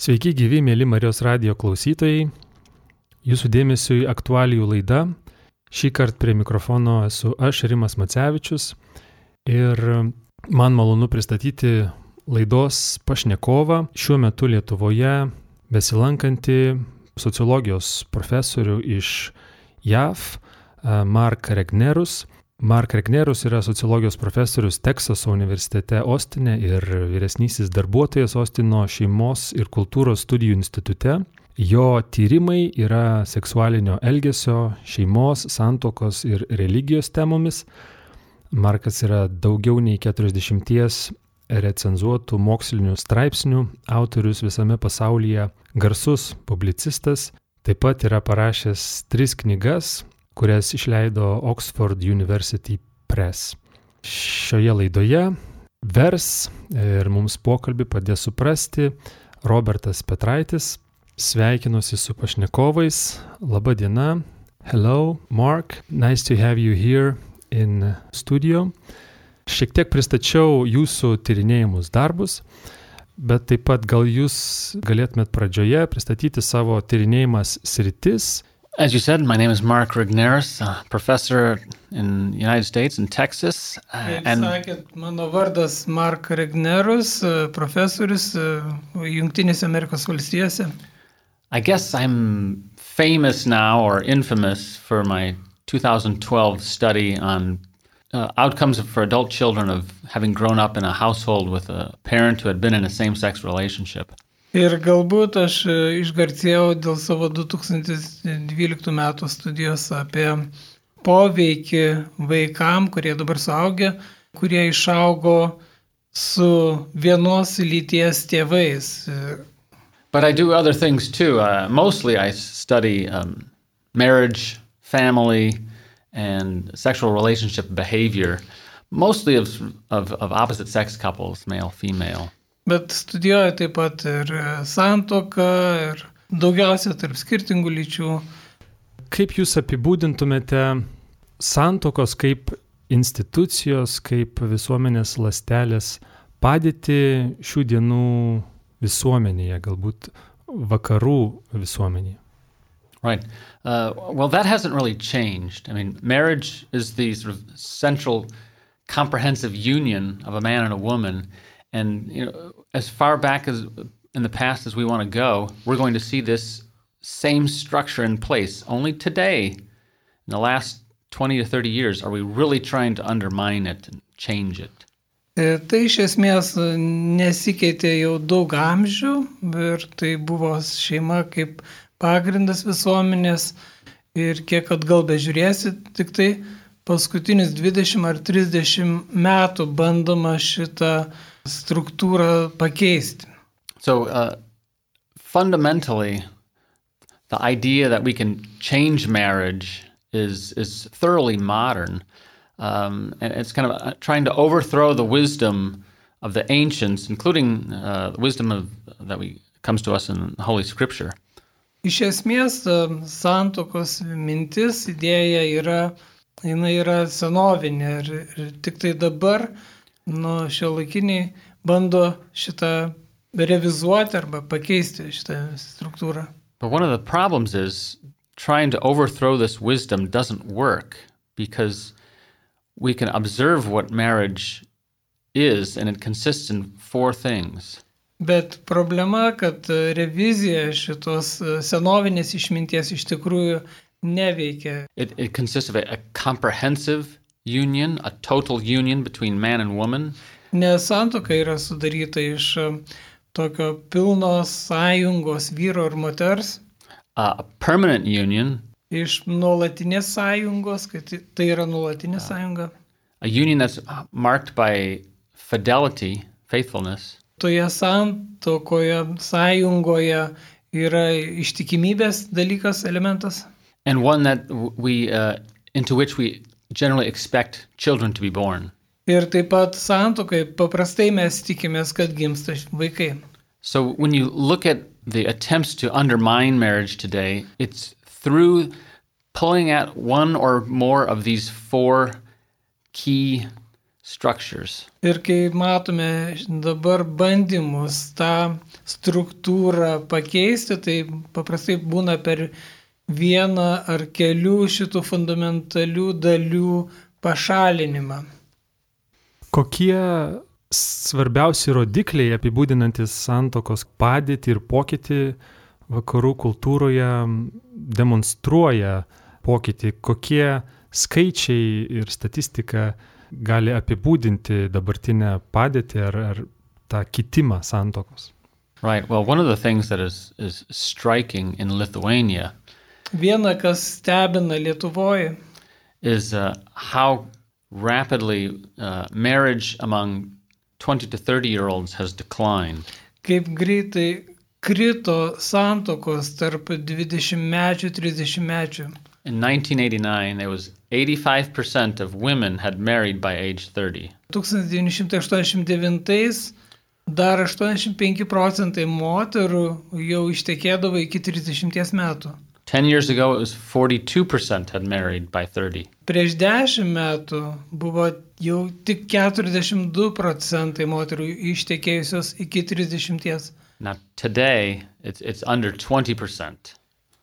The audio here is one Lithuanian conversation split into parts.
Sveiki gyvi, mėly Marijos radio klausytojai. Jūsų dėmesiu į aktualijų laidą. Šį kartą prie mikrofono esu aš, Rimas Macevičius. Ir man malonu pristatyti laidos pašnekovą šiuo metu Lietuvoje besilankantį sociologijos profesorių iš JAV, Mark Regnerus. Mark Regnerus yra sociologijos profesorius Teksaso universitete Ostine ir vyresnysis darbuotojas Ostino šeimos ir kultūros studijų institute. Jo tyrimai yra seksualinio elgesio, šeimos, santokos ir religijos temomis. Markas yra daugiau nei 40 recenzuotų mokslinių straipsnių autorius visame pasaulyje, garsus publicistas, taip pat yra parašęs tris knygas, kurias išleido Oxford University Press. Šioje laidoje vers ir mums pokalbį padės suprasti Robertas Petraitis. Sveikinuosi su pašnekovais. Labą dieną. Hello, Mark. Nice to have you here in studio. Šiek tiek pristačiau jūsų tyrinėjimus darbus, bet taip pat gal jūs galėtumėt pradžioje pristatyti savo tyrinėjimas sritis As you said, my name is Mark Rigneris, a professor in the United States in Texas. Uh, and sakėt, mano vardas Mark Rignerus, profesorius Junktinėse Amerikos valstijose. I guess I'm famous now or infamous for my 2012 study on uh, outcomes for adult children of having grown up in a household with a parent who had been in a same sex relationship. Ir galbūt aš e, išgarcėjau dėl savo 2012 metų studijos apie poveikį vaikam, kurie dabar suaugę, kurie išaugo su vienos lyties tėvais. But I do other things too. Uh, mostly I study um, marriage, family, and sexual relationship behavior, mostly of, of, of opposite sex couples, male, female. Bet studijuoju taip pat ir santoką, ir daugiausia tarp skirtingų lyčių. Kaip jūs apibūdintumėte santokos kaip institucijos, kaip visuomenės lastelės padėti šių dienų visuomenėje, galbūt vakarų visuomenėje? Right. Uh, well, that hasn't really changed. I mean, marriage is the sort of central comprehensive union of a man and a woman. And you know, as far back as in the past as we want to go, we're going to see this same structure in place. Only today, in the last 20 to 30 years, are we really trying to undermine it and change it. E, tai iš esmės nesikeitė jau daug amžių ir tai buvo šeima kaip pagrindas visuomenės ir kiek atgal bežiūrėsi, tik tai paskutinius 20 ar 30 metų bandoma šitą uh, struktūrą pakeisti. So, uh, fundamentally, the idea that we can change marriage is is thoroughly modern, um, and it's kind of uh, trying to overthrow the wisdom of the ancients, including uh, the wisdom of that we comes to us in Holy Scripture. Iš esmės, um, santokos mintis, idėja yra, jinai yra senovinė ir, ir tik tai dabar nu, šio laikiniai bando šitą revizuoti arba pakeisti šitą struktūrą. But one of the problems is trying to overthrow this wisdom doesn't work because we can observe what marriage is and it consists in four things. Bet problema, kad revizija šitos senovinės išminties iš tikrųjų neveikia. It, it consists of a, a comprehensive union, a total union between man and woman. Nes santoka yra sudaryta iš um, tokio pilnos sąjungos vyro ir moters. Uh, a permanent union. Iš nuolatinės sąjungos, kad tai yra nuolatinė uh, sąjunga. A union that's marked by fidelity, faithfulness. Toje santokoje, sąjungoje yra ištikimybės dalykas, elementas. And one that we, uh, into which we generally expect children to be born. Ir taip pat santokai paprastai mes tikimės, kad gimsta vaikai. So when you look at the attempts to undermine marriage today, it's through pulling at one or more of these four key structures. Ir kai matome dabar bandymus tą struktūrą pakeisti, tai paprastai būna per vieną ar kelių šitų fundamentalių dalių pašalinimą. Kokie svarbiausi rodikliai apibūdinantis santokos padėtį ir pokytį vakarų kultūroje demonstruoja pokytį, kokie skaičiai ir statistika gali apibūdinti dabartinę padėtį ar, ar tą kitimą santokos. Right. Well, one of the things that is, is striking in Lithuania Viena, kas stebina Lietuvoje, is uh, how rapidly uh, marriage among 20 to 30 year olds has declined. kaip greitai krito santokos tarp 20-mečių, 30-mečių. In 1989, there was 85% of women had married by age 30. 1989 dar 85 procentai moterų jau ištekėdavo iki 30 metų. 10 years ago, it was 42% had married by 30. Prieš 10 metų buvo jau tik 42 procentai moterų ištekėjusios iki 30. Now, today, it's, it's under 20%.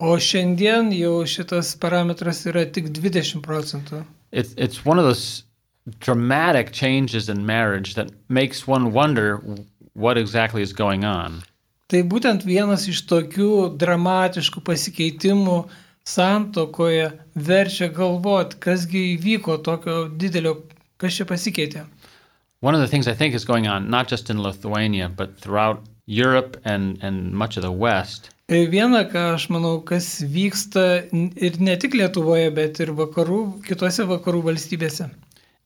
O šiandien jau šitas parametras yra tik 20 procentų. It's, it's one of those dramatic changes in marriage that makes one wonder what exactly is going on. Tai būtent vienas iš tokių dramatiškų pasikeitimų santokoje verčia galvoti, kasgi įvyko tokio didelio, kas čia pasikeitė. One of the things I think is going on, not just in Lithuania, but throughout Europe and, and much of the West, Ir Viena, ką aš manau, kas vyksta ir ne tik Lietuvoje, bet ir vakarų, kitose vakarų valstybėse.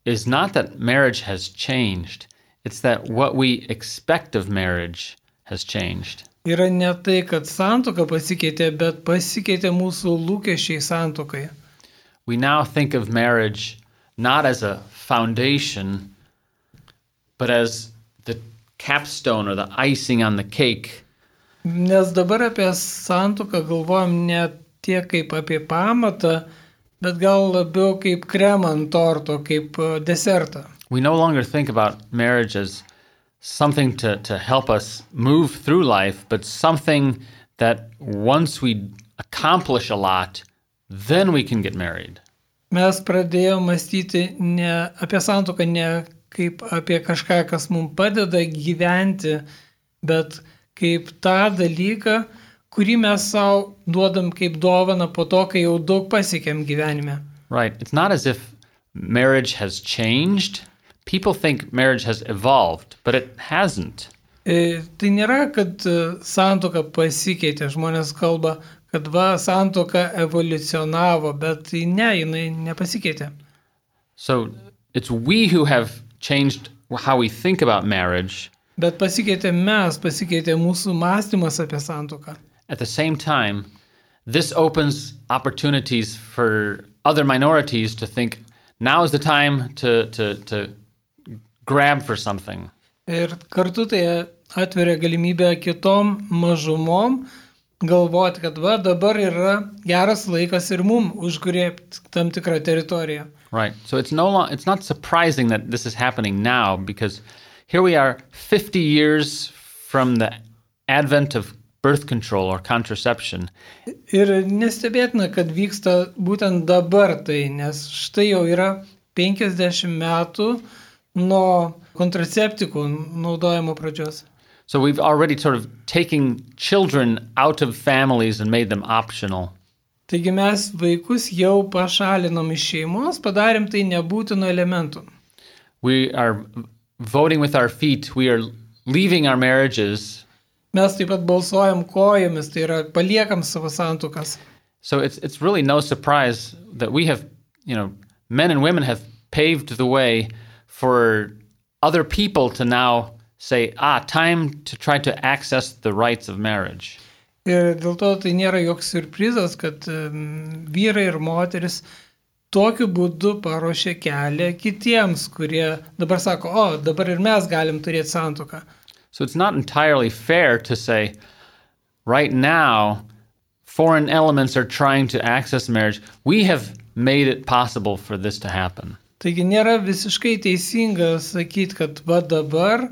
is not that marriage has changed, it's that what we expect of marriage has changed. Yra ne tai, kad santoka pasikeitė, bet pasikeitė mūsų lūkesčiai santokai. We now think of marriage not as a foundation, but as the capstone or the icing on the cake Nes dabar apie santoką galvojam ne tiek kaip apie pamatą, bet gal labiau kaip kremą ant torto, kaip e, desertą. We no longer think about marriage as something to, to help us move through life, but something that once we accomplish a lot, then we can get married. Mes pradėjome mąstyti ne apie santoką ne kaip apie kažką, kas mums padeda gyventi, bet kaip tą dalyką, kurį mes savo duodam kaip dovaną po to, kai jau daug pasiekėm gyvenime. Right. It's not as if marriage has changed. People think marriage has evolved, but it hasn't. E, Tai nėra, kad e, santoka pasikeitė, žmonės kalba, kad va, santoka evoliucionavo, bet tai ne, jinai nepasikeitė. So it's we who have changed how we think about marriage. Bet pasikeitė mes, pasikeitė mūsų mąstymas apie santoką. At the same time, this opens opportunities for other minorities to think now is the time to, to, to grab for something. Ir kartu tai atveria galimybę kitom mažumom galvoti, kad va dabar yra geras laikas ir mum užgrėbti tam tikrą teritoriją. Right. So it's no long, it's not surprising that this is happening now because here we are 50 years from the advent of birth control or contraception. Ir nestebėtina, kad vyksta būtent dabar tai, nes štai jau yra 50 metų nuo kontraceptikų naudojimo pradžios. So we've already sort of taken children out of families and made them optional. Taigi mes vaikus jau pašalinom iš šeimos, padarėm tai nebūtino elementų. We are voting with our feet. We are leaving our marriages. Mes taip pat balsuojam kojomis, tai yra paliekam savo santukas. So it's it's really no surprise that we have, you know, men and women have paved the way for other people to now say, ah, time to try to access the rights of marriage. Ir dėl to tai nėra joks surprizas, kad em, vyrai ir moteris tokiu būdu paruošia kelią kitiems, kurie dabar sako, o dabar ir mes galim turėti santuką. So it's not entirely fair to say, right now, foreign elements are trying to access marriage. We have made it possible for this to happen. Taigi nėra visiškai teisinga sakyti, kad va dabar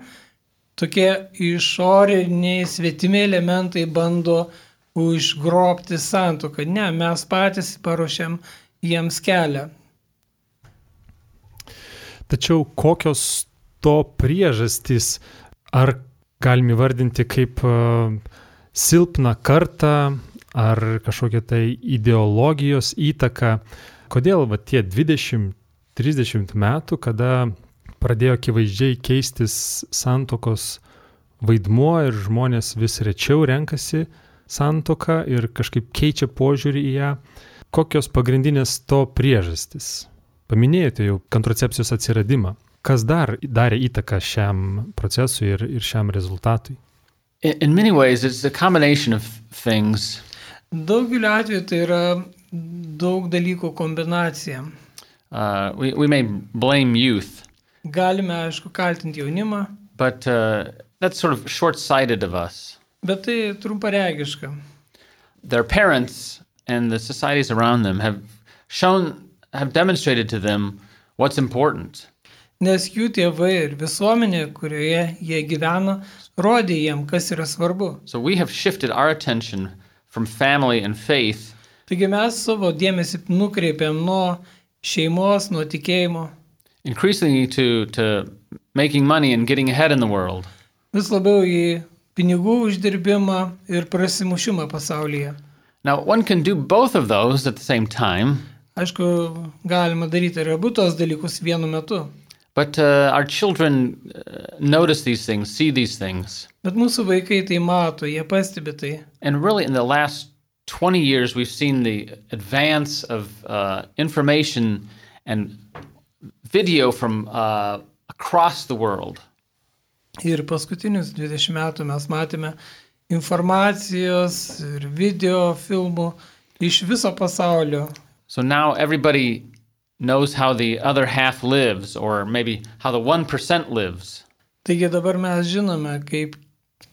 tokie išoriniai svetimi elementai bando užgrobti santoką. Ne, mes patys paruošiam jiems kelią. Tačiau kokios to priežastys, ar galim įvardinti kaip uh, silpną kartą, ar kažkokią tai ideologijos įtaką, kodėl va, tie 20-30 metų, kada pradėjo akivaizdžiai keistis santokos vaidmuo ir žmonės vis rečiau renkasi santoką ir kažkaip keičia požiūrį į ją, kokios pagrindinės to priežastis? Paminėjote jau kontracepcijos atsiradimą. Kas dar darė įtaką šiam procesui ir, ir šiam rezultatui? In, in many ways, it's a combination of things. Daugeliu atveju tai yra daug dalykų kombinacija. Uh, we, we may blame youth, Galime, aišku, kaltinti jaunimą, but uh, that's sort of short sighted of us. bet tai trumparegiška. Their parents and the societies around them have shown, have demonstrated to them what's important. Nes jų tėvai ir visuomenė, kurioje jie gyvena, rodė jiem, kas yra svarbu. So we have shifted our attention from family and faith Taigi mes savo dėmesį nukreipiam nuo šeimos, nuo tikėjimo, increasingly to, to making money and getting ahead in the world. vis labiau į pinigų uždirbimą ir prasimušimą pasaulyje. Now, one can do both of those at the same time, Aišku, galima daryti ir abu tos dalykus vienu metu. but uh, our children uh, notice these things, see these things. Bet mūsų vaikai tai mato, jie pastebi tai. And really, in the last 20 years, we've seen the advance of uh, information and video from uh, across the world. Ir paskutinius 20 metų mes matėme informacijos ir video filmų iš viso pasaulio. So now everybody knows how the other half lives, or maybe how the 1% lives. Taigi dabar mes žinome, kaip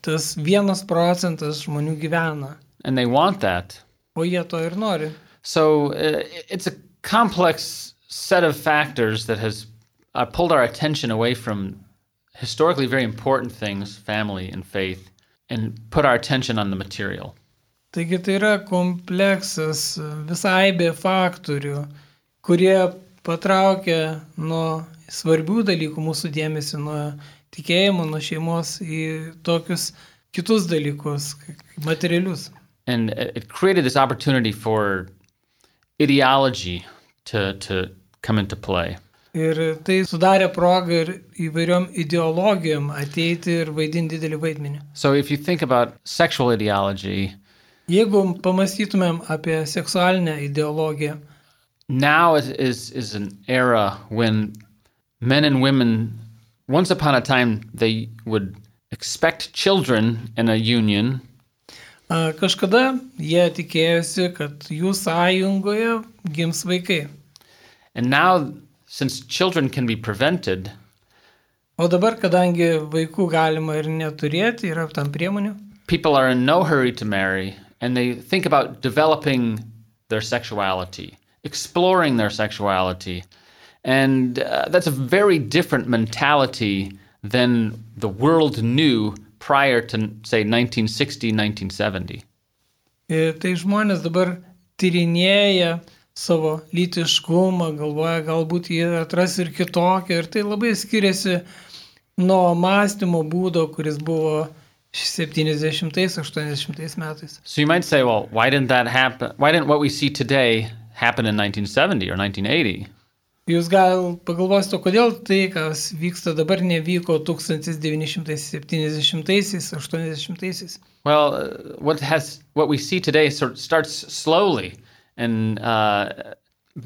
tas vienas procentas žmonių gyvena, And they want that. o jie to ir nori. So uh, it's a complex set of factors that has uh, pulled our attention away from historically very important things, family and faith, and put our attention on the material. Taigi tai yra kompleksas, visai be faktorių, kurie patraukia nuo svarbių dalykų mūsų dėmesį, nuo tikėjimo, nuo šeimos į tokius kitus dalykus, materialius. And it created this opportunity for ideology to, to come into play. Ir tai sudarė progą ir įvairiom ideologijom ateiti ir vaidinti didelį vaidmenį. So if you think about sexual ideology, Jeigu pamastytumėm apie seksualinę ideologiją, now is, is, is an era when men and women, once upon a time, they would expect children in a union, kažkada jie tikėjosi, kad jų sąjungoje gims vaikai. and now, since children can be prevented, O dabar, kadangi vaikų galima ir neturėti, yra tam priemonių, people are in no hurry to marry and they think about developing their sexuality, exploring their sexuality. And uh, that's a very different mentality than the world knew prior to, say, 1960, 1970. Ir tai žmonės dabar tyrinėja savo lytiškumą, galvoja, galbūt jie atras ir kitokią. Ir tai labai skiriasi nuo mąstymo būdo, kuris buvo 70-80 metais. So you might say, well, why didn't that happen? Why didn't what we see today happen in 1970 or 1980? Jūs gal pagalvosite, kodėl tai, kas vyksta dabar, nevyko 1970-80-80. Well, uh, what has what we see today sort of starts slowly and uh,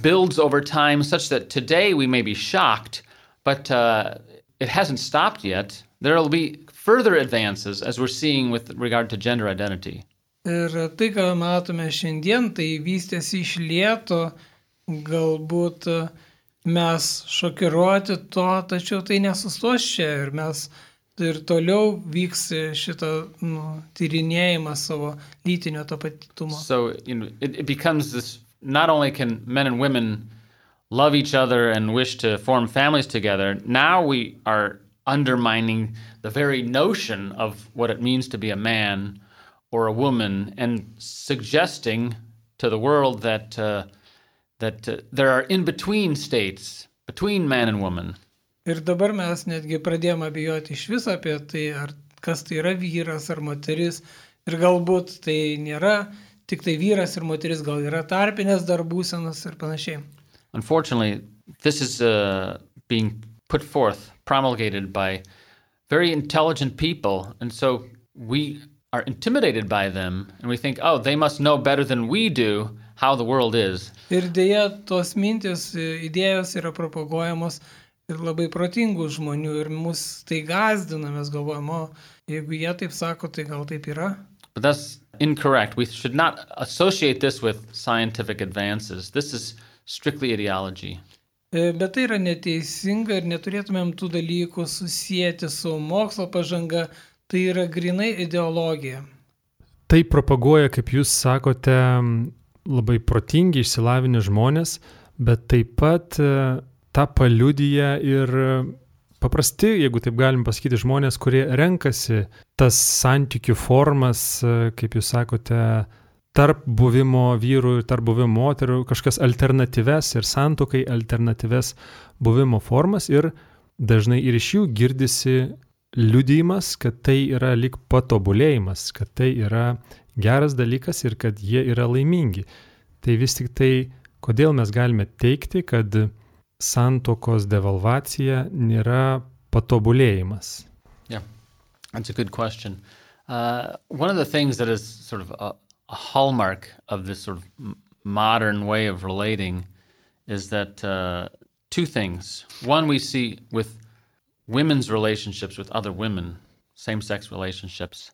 builds over time, such that today we may be shocked, but uh, it hasn't stopped yet. There will be further advances, as we're seeing with regard to gender identity. Ir tai, ką matome šiandien, tai vystėsi iš lieto, galbūt e, mes šokiruoti to, tačiau tai nesustos čia ir mes ir toliau vyks šitą nu, tyrinėjimą savo lytinio tapatumo. So you know, it, it becomes this. Not only can men and women love each other and wish to form families together, now we are undermining the very notion of what it means to be a man or a woman and suggesting to the world that, uh, that uh, there are in between states between man and woman. Ir dabar mes netgi pradėjome abejoti iš viso apie tai, ar kas tai yra vyras ar moteris. Ir galbūt tai nėra tik tai vyras ir moteris, gal yra tarpinės ir panašiai. Unfortunately, this is uh, being put forth, promulgated by very intelligent people. And so we are intimidated by them and we think, oh, they must know better than we do how the world is. Ir dėja, tos mintis, idėjos yra propaguojamos ir labai protingų žmonių ir mus tai gazdina, mes galvojame, o jeigu jie taip sako, tai gal taip yra. But that's incorrect. We should not associate this with scientific advances. This is strictly ideology. E, bet tai yra neteisinga ir neturėtumėm tų dalykų susijęti su mokslo pažanga, tai yra grinai ideologija. Tai propaguoja, kaip jūs sakote, labai protingi, išsilavinę žmonės, bet taip pat e, tą paliudyja ir paprasti, jeigu taip galim pasakyti, žmonės, kurie renkasi tas santykių formas, e, kaip jūs sakote, tarp buvimo vyrų ir tarp buvimo moterų, kažkas alternatyves ir santokai alternatyves buvimo formas ir dažnai ir iš jų girdisi liudijimas, kad tai yra lik patobulėjimas, kad tai yra geras dalykas ir kad jie yra laimingi. Tai vis tik tai, kodėl mes galime teikti, kad santokos devalvacija nėra patobulėjimas? Yeah, that's a good question. Uh, one of the things that is sort of a, a hallmark of this sort of modern way of relating is that uh, two things. One, we see with women's relationships with other women, same sex relationships,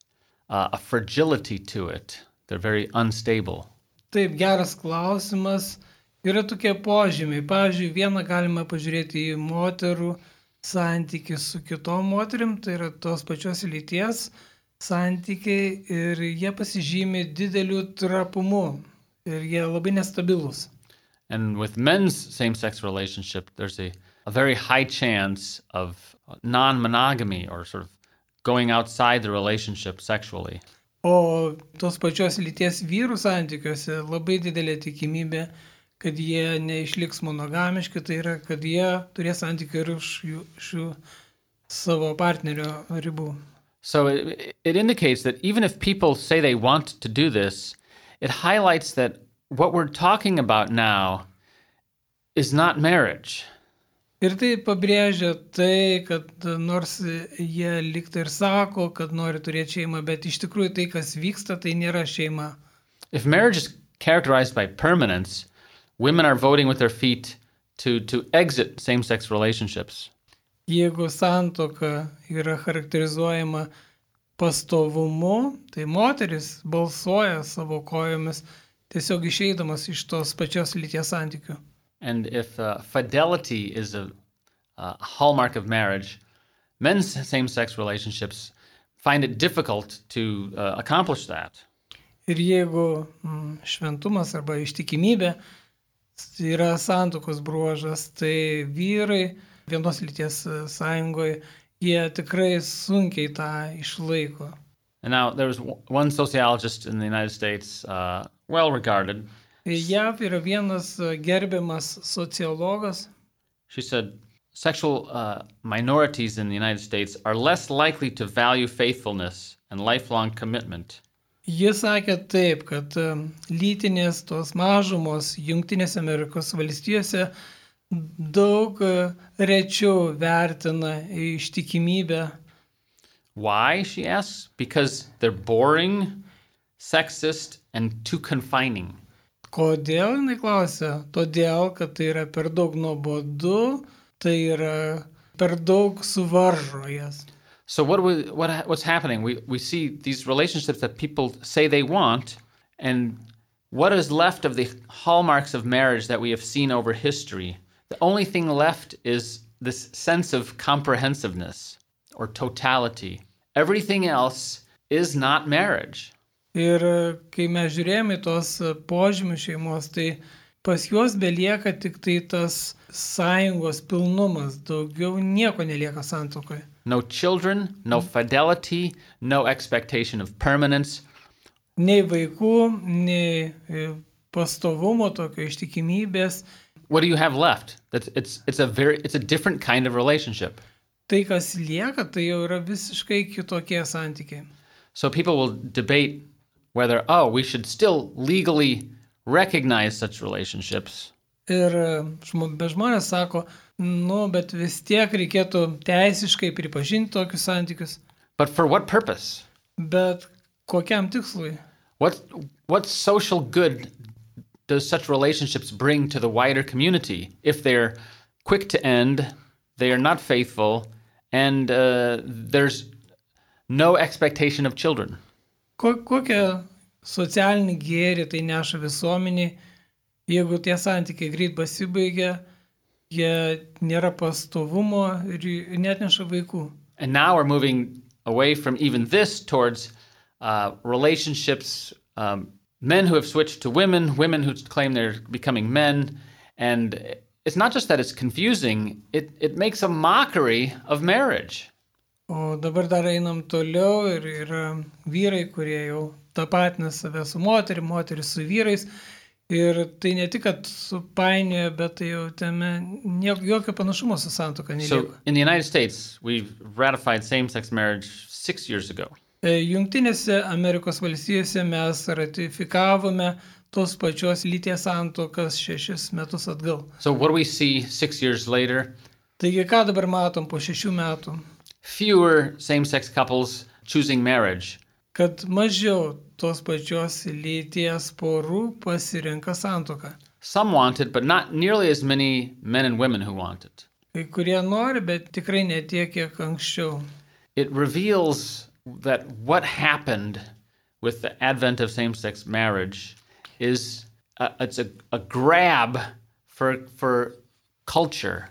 uh, a fragility to it. They're very unstable. Taip, geras klausimas. Yra tokie požymiai. Pavyzdžiui, vieną galima pažiūrėti į moterų santykių su kitom moterim, tai yra tos pačios lyties santykiai ir jie pasižymi dideliu trapumu ir jie labai nestabilus. And with men's same sex relationship, there's a, a very high chance of non monogamy or sort of going outside the relationship sexually. O tos pačios lyties vyrų santykiuose labai didelė tikimybė, kad jie neišliks monogamiški, tai yra, kad jie turės santykių ir už šių savo partnerio ribų. So it, it indicates that even if people say they want to do this, it highlights that what we're talking about now is not marriage. Ir tai pabrėžia tai, kad nors jie liktai ir sako, kad nori turėti šeimą, bet iš tikrųjų tai, kas vyksta, tai nėra šeima. If marriage is characterized by permanence, women are voting with their feet to, to exit same sex relationships. Jeigu santoka yra charakterizuojama pastovumu, tai moteris balsuoja savo kojomis tiesiog išeidamas iš tos pačios lyties santykių. And if uh, fidelity is a, a hallmark of marriage, men's same sex relationships find it difficult to uh, accomplish that. Ir jeigu mm, šventumas arba ištikimybė yra santokos bruožas, tai vyrai vienos lyties sąjungoje, jie tikrai sunkiai tą išlaiko. And now there was one sociologist in the United States, uh, well regarded, JAV yra vienas gerbiamas sociologas. She said, sexual uh, minorities in the United States are less likely to value faithfulness and lifelong commitment. Jis sakė taip, kad lytinės tos mažumos Junktinėse Amerikos valstijose daug rečiau vertina ištikimybę. Why, she asks? Because they're boring, sexist, and too confining. Kodėl jinai klausia? Todėl, kad tai yra per daug nuobodu, tai yra per daug. So what we, what what's happening? We we see these relationships that people say they want, and what is left of the hallmarks of marriage that we have seen over history? The only thing left is this sense of comprehensiveness or totality. Everything else is not marriage. Ir kai mes žiūrėjome tos požymių šeimos, tai pas juos belieka tik tai tas sąjungos pilnumas, daugiau nieko nelieka santokoje. No children, no fidelity, no expectation of permanence. Nei vaikų, nei e, pastovumo, tokio ištikimybės. What do you have left? That's, it's, it's, a very, it's a different kind of relationship. Tai, kas lieka, tai jau yra visiškai kitokie santykiai. So people will debate whether, oh, we should still legally recognize such relationships. Ir žmonės sako, nu, bet vis tiek reikėtų teisiškai pripažinti tokius santykius. But for what purpose? Bet kokiam tikslui? What, what social good does such relationships bring to the wider community if they're quick to end, they are not faithful, and uh, there's no expectation of children? Ko, kokią socialinį gėrį tai neša visuomeniai, jeigu tie santykiai greit pasibaigia, jie nėra pastovumo ir jų- net neša vaikų. And now we're moving away from even this towards uh, relationships, um, men who have switched to women, women who claim they're becoming men. And it's not just that it's confusing, it, it makes a mockery of marriage. O dabar dar einam toliau ir yra vyrai, kurie jau tapatina save su moterim, moteris su vyrais. Ir tai ne tik, kad supainioja, bet tai jau tame jokio panašumo su santoka So nelieka. in the United States, we've ratified same sex marriage six years ago. E, Jungtinėse Amerikos valstijose mes ratifikavome tos pačios lyties santokas šešis metus atgal. So what do we see six years later? Taigi ką dabar matom po šešių metų? Fewer same sex couples choosing marriage. Kad mažiau tos pačios lyties porų pasirenka. Some want it, but not nearly as many men and women who want it. Kai kurie nori, bet tikrai ne tiek, kiek anksčiau. It reveals that what happened with the advent of same-sex marriage is a, it's a, a grab for for culture.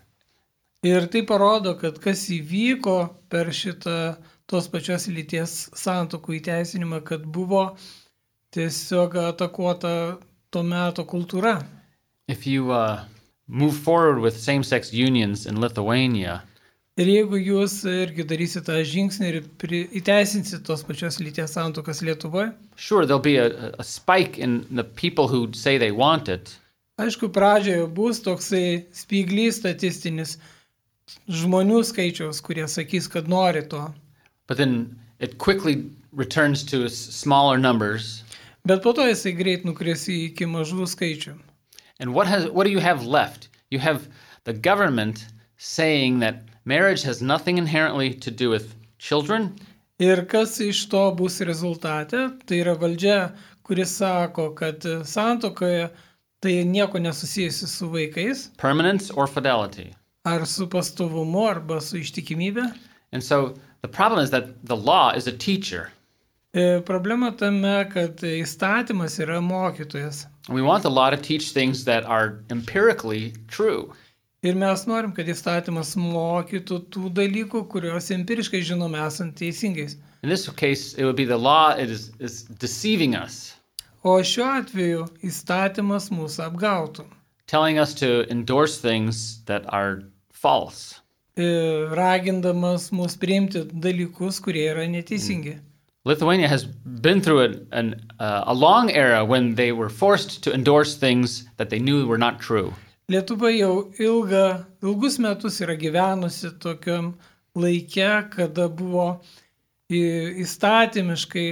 Ir tai parodo, kad kas įvyko per šitą tos pačios lyties santokų įteisinimą, kad buvo tiesiog atakuota to meto kultūra. If you uh, move forward with same-sex unions in Lithuania, Ir jeigu jūs irgi darysite tą žingsnį ir įteisinsit tos pačios lyties santokas Lietuvoje, sure there'll be a, a spike in the people who say they want it, aišku, pradžioje bus toksai spyglys statistinis žmonių skaičiaus, kurie sakys, kad nori to. but then it quickly returns to s- smaller numbers. Bet po to jisai greit nukris iki mažų skaičių. And what has what do you have left? You have the government saying that marriage has nothing inherently to do with children, Ir kas iš to bus rezultate, tai yra valdžia, kuris sako, kad santokoje tai nieko nesusijusi su vaikais, permanence, or fidelity. Ar su pastovumu, arba su ištikimybė. And so the problem is that the law is a teacher. E, Problema tame, kad įstatymas yra mokytojas. And we want the law to teach things that are empirically true. Ir mes norim, kad įstatymas mokytų tų dalykų, kuriuos empiriškai žinome esant teisingais. In this case, it would be the law is, is deceiving us, O šiuo atveju įstatymas mūsų apgautų, telling us to endorse things that are false. E, ragindamas mus priimti dalykus, kurie yra neteisingi. Lithuania has been through an, an, uh, a long era when they were forced to endorse things that they knew were not true. Lietuva jau ilga, ilgus metus yra gyvenusi tokiam laike, kada buvo į- įstatymiškai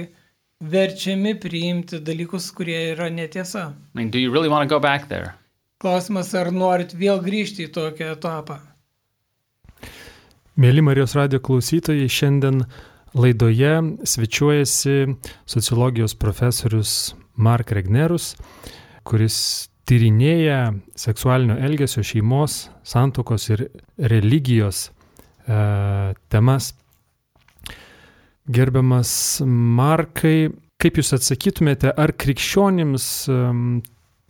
verčiami priimti dalykus, kurie yra netiesa. I mean, do you really want to go back there? Klausimas, ar norit vėl grįžti į tokią etapą? Mėly Marijos radio klausytojai, šiandien laidoje svečiuojasi sociologijos profesorius Mark Regnerus, kuris tyrinėja seksualinio elgesio šeimos, santokos ir religijos e, temas. Gerbiamas Markai, kaip Jūs atsakytumėte, ar krikščionims em,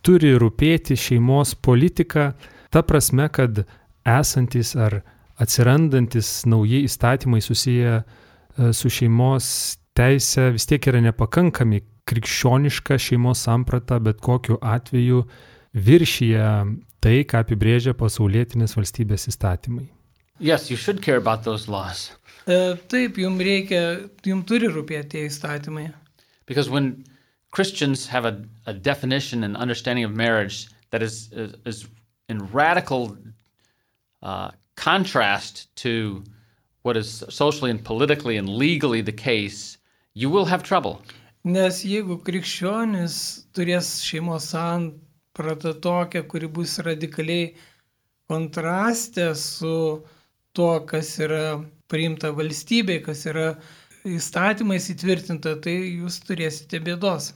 turi rūpėti šeimos politika, ta prasme, kad esantis ar atsirandantis nauji įstatymai susiję e, su šeimos teisė vis tiek yra nepakankami krikščioniška šeimos samprata, bet kokiu atveju viršyje tai, ką apibrėžia pasaulietinės valstybės įstatymai. Yes, you should care about those laws. E, Taip, jums reikia, jums turi rūpėti tie įstatymai. Because when Christians have a, a definition and understanding of marriage that is, is, is in radical uh, contrast to what is socially and politically and legally the case, you will have trouble. Nes jeigu krikščionis turės šeimos sampratą tokią, kuri bus radikaliai kontraste su to, kas yra priimta valstybė, kas yra įstatymais įtvirtinta, tai jūs turėsite bėdos.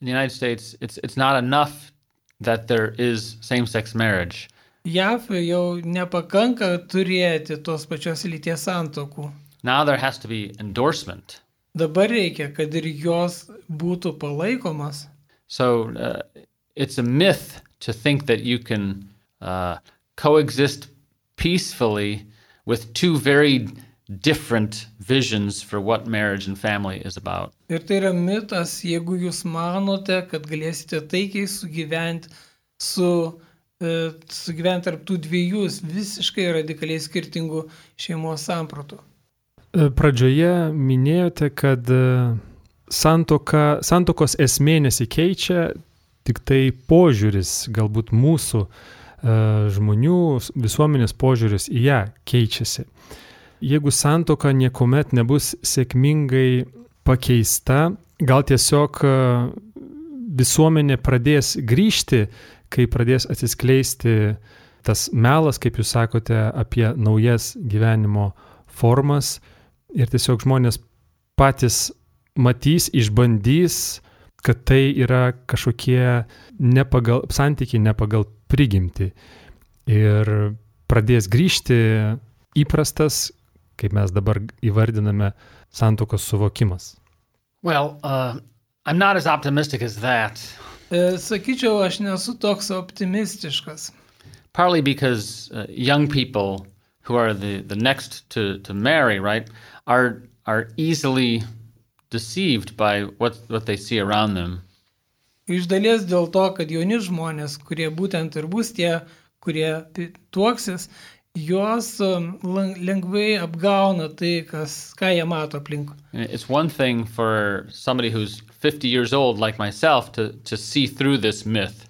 In the United States, it's, it's not enough that there is same sex marriage. JAF jau nepakanka turėti tos pačios lyties santokų. Now there has to be endorsement. Dabar reikia, kad ir jos būtų palaikomas. So uh, it's a myth to think that you can uh, coexist peacefully with two very different visions for what marriage and family is about. Ir tai yra mitas, jeigu jūs manote, kad galėsite taikiai sugyventi su sugyventi tarp tų dviejų visiškai radikaliai skirtingų šeimos sampratų. E, Pradžioje minėjote, kad e, santoka, santokos esmė nesikeičia, tik tai požiūris, galbūt mūsų e, žmonių, visuomenės požiūris į ją keičiasi. Jeigu santoka niekuomet nebus sėkmingai pakeista, gal tiesiog e, visuomenė pradės grįžti, kai pradės atsiskleisti tas melas, kaip jūs sakote, apie naujas gyvenimo formas ir tiesiog žmonės patys matys, išbandys, kad tai yra kažkokie nepagal, santykiai nepagal prigimti. Ir pradės grįžti įprastas, kaip mes dabar įvardiname, santokos suvokimas. Well, uh, I'm not as optimistic as that, Sakyčiau, aš nesu toks optimistiškas. partly because uh, young people who are the, the next to, to marry, right, are, are easily deceived by what, what they see around them. Iš dalies dėl to, kad jauni žmonės, kurie būtent ir bus tie, kurie tuoksis, juos um, lengvai apgauna tai, kas, ką jie mato aplink. It's one thing for somebody who's 50 years old, like myself, to, to see through this myth.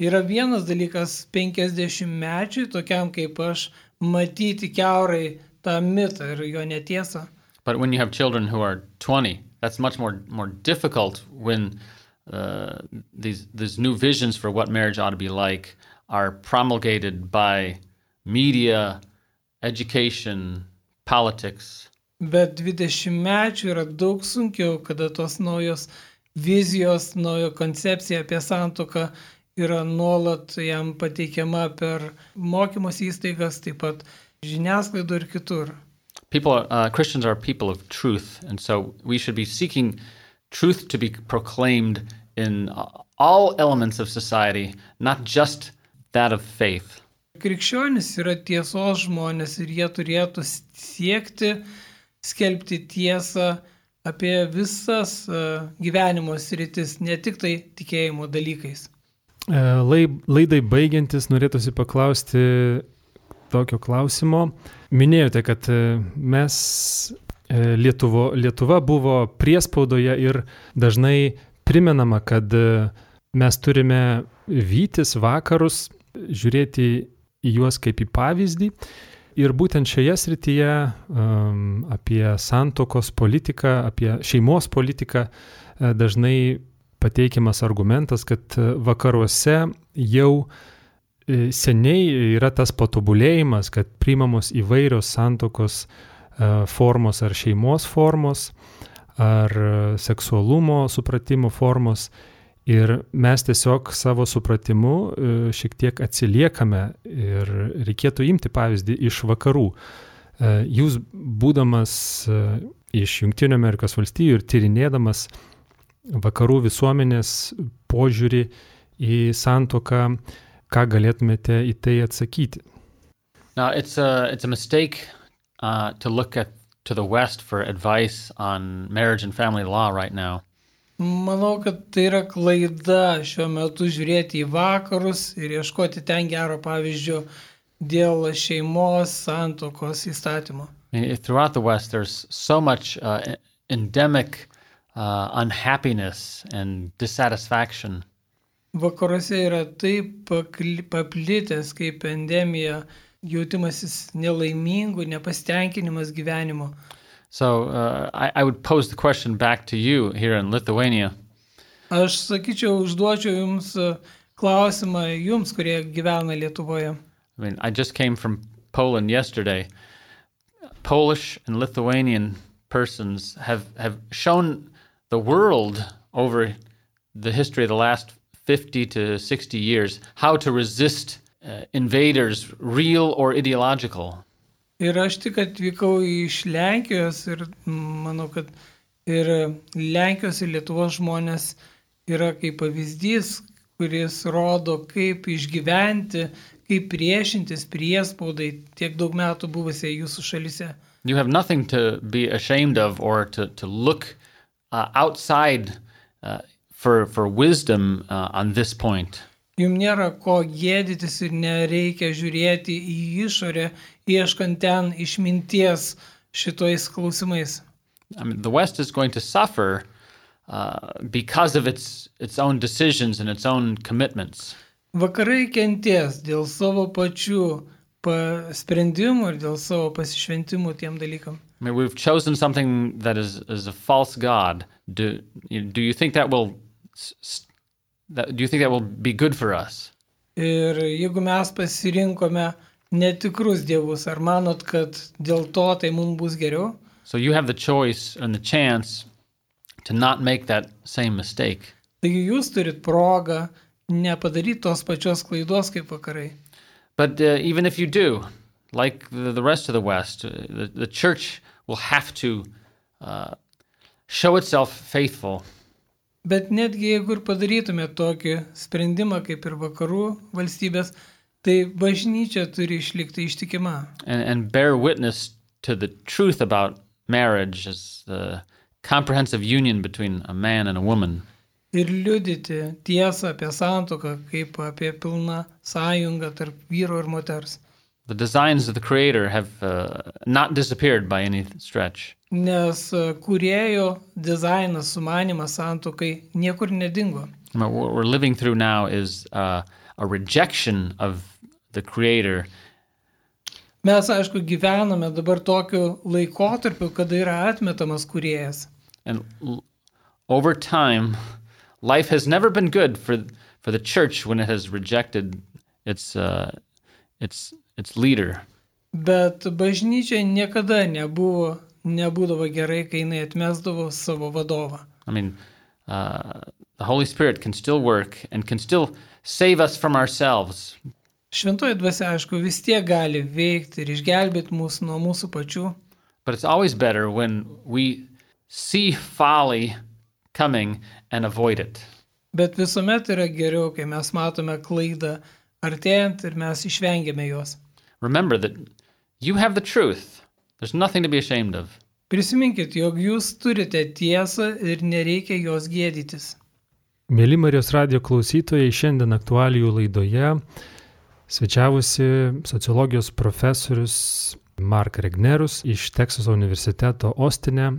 Yra vienas dalykas 50 mečiui, tokiam kaip aš, matyti keurai tą mitą ir jo netiesą. But when you have children who are 20, that's much more, more difficult when uh, these, these new visions for what marriage ought to be like are promulgated by media, education, politics. Bet 20 mečių yra daug sunkiau, kada tos naujos vizijos, naujo koncepcija apie santoką yra nuolat jam pateikiama per mokymos įstaigas, taip pat žiniasklaidų ir kitur. People, are, uh, Christians are people of truth, and so we should be seeking truth to be proclaimed in all elements of society, not just that of faith. Krikščionis yra tiesos žmonės ir jie turėtų siekti skelbti tiesą apie visas e, gyvenimo sritis, ne tik tai tikėjimo dalykais. E, lai- Laidai baigiantis norėtųsi paklausti tokio klausimo. Minėjote, kad e, mes Lietuvo, Lietuva buvo priespaudoje ir dažnai primenama, kad mes turime vytis vakarus, žiūrėti į juos kaip į pavyzdį. Ir būtent šioje srityje um, apie santokos politiką, apie šeimos politiką e, dažnai pateikiamas argumentas, kad e, vakaruose jau e, seniai yra tas patobulėjimas, kad priimamos įvairios santokos formos ar šeimos formos, ar seksualumo supratimo formos. Ir mes tiesiog savo supratimu e, šiek tiek atsiliekame ir reikėtų imti pavyzdį iš vakarų. E, Jūs būdamas e, iš Junktinio Amerikos valstijų ir tyrinėdamas vakarų visuomenės požiūrį į santoką, ką galėtumėte į tai atsakyti? Now, it's a, it's a mistake uh, to look at to the West for advice on marriage and family law right now. Manau, kad tai yra klaida šiuo metu žiūrėti į vakarus ir ieškoti ten gero pavyzdžio dėl šeimos santokos įstatymo. Throughout the West, there's so much uh, endemic uh, unhappiness and dissatisfaction. Vakaruose yra taip paplitęs kaip endemija jautimasis nelaimingų, nepasitenkinimas gyvenimo. So uh, I, I would pose the question back to you here in Lithuania. Aš sakyčiau, užduočiau jums e, klausimą jums, kurie gyvena Lietuvoje. I mean, I just came from Poland yesterday. Polish and Lithuanian persons have, have shown the world over the history of the last 50 to 60 years how to resist uh, invaders, real or ideological. Ir aš tik atvykau iš Lenkijos ir manau, kad ir Lenkijos ir Lietuvos žmonės yra kaip pavyzdys, kuris rodo, kaip išgyventi, kaip priešintis priespaudai tiek daug metų buvusiai jūsų šalise. You have nothing to be ashamed of or to, to look uh, outside uh, for, for wisdom uh, on this point. Jums nėra ko gėdytis ir nereikia žiūrėti į išorę, ieškant ten išminties šitais klausimais. I mean, the West is going to suffer uh, because of its, its own decisions and its own commitments. Vakarai kenties dėl savo pačių pa- sprendimų ir dėl savo pasišventimų tiem dalykam. I mean, we've chosen something that is, is a false god. Do, do you think that will that, do you think that will be good for us? Ir jeigu mes pasirinkome netikrus dievus, ar manot, kad dėl to tai mums bus geriau? So you have the choice and the chance to not make that same mistake. Taigi jūs turit progą nepadaryti tos pačios klaidos kaip vakarai. But uh, even if you do, like the, the rest of the West, uh, the, the church will have to uh, show itself faithful Bet netgi jeigu ir padarytume tokį sprendimą kaip ir vakarų valstybės, tai bažnyčia turi išlikti ištikima and, and bear witness to the truth about marriage as the comprehensive union between a man and a woman. ir liudyti tiesą apie santoką kaip apie pilną sąjungą tarp vyro ir moters. The designs of the Creator have uh, not disappeared by any stretch. Nes e, kurėjo dizainas, sumanimas santokai niekur nedingo. What we're living through now is uh, a rejection of the Creator Mes, aišku, gyvename dabar tokiu laikotarpiu, kada yra atmetamas kuriejas. And over time, life has never been good for for the church when it has rejected its uh, its its leader. Bet bažnyčia niekada nebuvo, nebūdavo gerai, kai jinai atmesdavo savo vadovą. I mean, uh, the Holy Spirit can still work and can still save us from ourselves, Šventoji dvasia, aišku, vis tiek gali veikti ir išgelbėti mus nuo mūsų pačių. but it's always better when we see folly coming and avoid it. Bet visuomet yra geriau, kai mes matome klaidą artėjant ir mes išvengiame jos. Remember that you have the truth. There's nothing to be ashamed of. Prisiminkit, jog jūs turite tiesą ir nereikia jos gėdytis. Mėly Marijos radio klausytojai, šiandien aktualijų laidoje svečiavusi sociologijos profesorius Mark Regnerus iš Teksaso universiteto Ostine.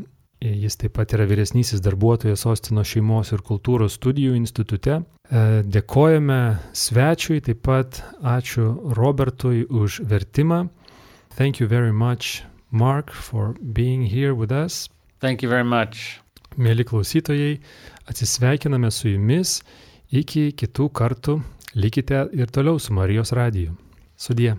Jis taip pat yra vyresnysis darbuotojas Ostino šeimos ir kultūros studijų institute. E, Dėkojame svečiui, taip pat ačiū Robertui už vertimą. Thank you very much, Mark, for being here with us. Thank you very much. Mėly klausytojai, atsisveikiname su jumis. Iki kitų kartų likite ir toliau su Marijos radiju. Sudie.